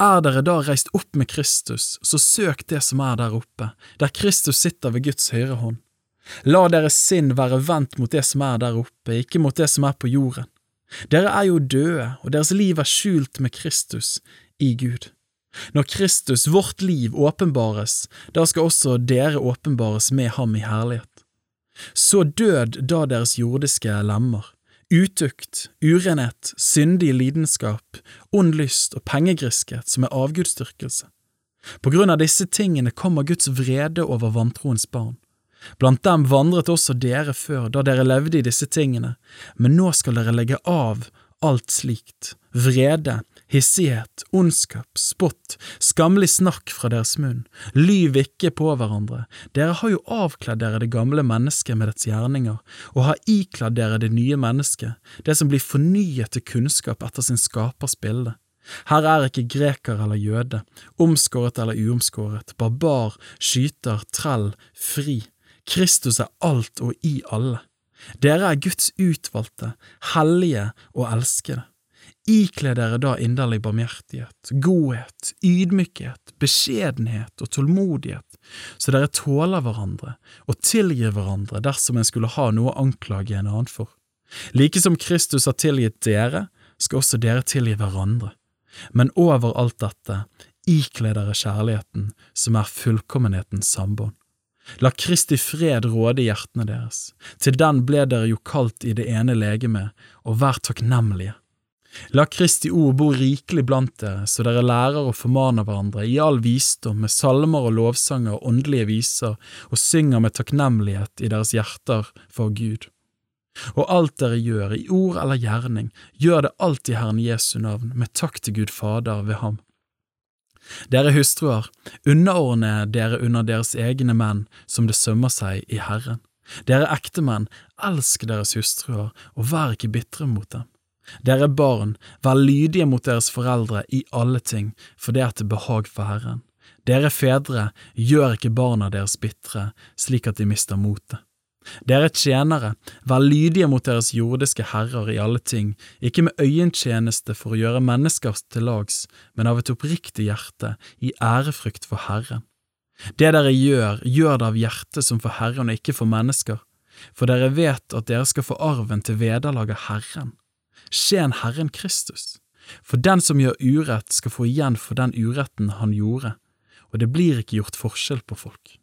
Er dere da reist opp med Kristus, så søk det som er der oppe, der Kristus sitter ved Guds høyre hånd. La deres sinn være vendt mot det som er der oppe, ikke mot det som er på jorden. Dere er jo døde, og deres liv er skjult med Kristus i Gud. Når Kristus, vårt liv, åpenbares, da skal også dere åpenbares med ham i herlighet. Så død da deres jordiske lemmer, utukt, urenhet, syndig lidenskap, ond lyst og pengegriskhet som er avgudsdyrkelse. På grunn av disse tingene kommer Guds vrede over vantroens barn. Blant dem vandret også dere før, da dere levde i disse tingene, men nå skal dere legge av alt slikt, vrede, hissighet, ondskap, spott, skammelig snakk fra deres munn, lyv ikke på hverandre, dere har jo avkledd dere det gamle mennesket med dets gjerninger, og har ikledd dere det nye mennesket, det som blir fornyet til kunnskap etter sin skapers bilde. Her er ikke greker eller jøde, omskåret eller uomskåret, barbar, skyter, trell, fri. Kristus er alt og i alle. Dere er Guds utvalgte, hellige og elskede. Ikle dere da inderlig barmhjertighet, godhet, ydmykhet, beskjedenhet og tålmodighet, så dere tåler hverandre og tilgir hverandre dersom en skulle ha noe å anklage en annen for. Like som Kristus har tilgitt dere, skal også dere tilgi hverandre. Men over alt dette, ikle dere kjærligheten, som er fullkommenhetens sambånd. La Kristi fred råde i hjertene deres, til den ble dere jo kalt i det ene legemet, og vær takknemlige. La Kristi ord bo rikelig blant dere, så dere lærer å formane hverandre i all visdom med salmer og lovsanger og åndelige viser, og synger med takknemlighet i deres hjerter for Gud. Og alt dere gjør, i ord eller gjerning, gjør det alt i Herren Jesu navn, med takk til Gud Fader ved ham. Dere hustruer, underordne dere under deres egne menn som det sømmer seg i Herren. Dere ektemenn, elsk deres hustruer, og vær ikke bitre mot dem. Dere barn, vær lydige mot deres foreldre i alle ting, for det er til behag for Herren. Dere fedre, gjør ikke barna deres bitre, slik at de mister motet. Dere tjenere, vær lydige mot deres jordiske herrer i alle ting, ikke med øyentjeneste for å gjøre mennesker til lags, men av et oppriktig hjerte, i ærefrykt for Herren. Det dere gjør, gjør det av hjertet som for Herren og ikke for mennesker, for dere vet at dere skal få arven til vederlaget Herren. Skjen Herren Kristus. For den som gjør urett, skal få igjen for den uretten han gjorde, og det blir ikke gjort forskjell på folk.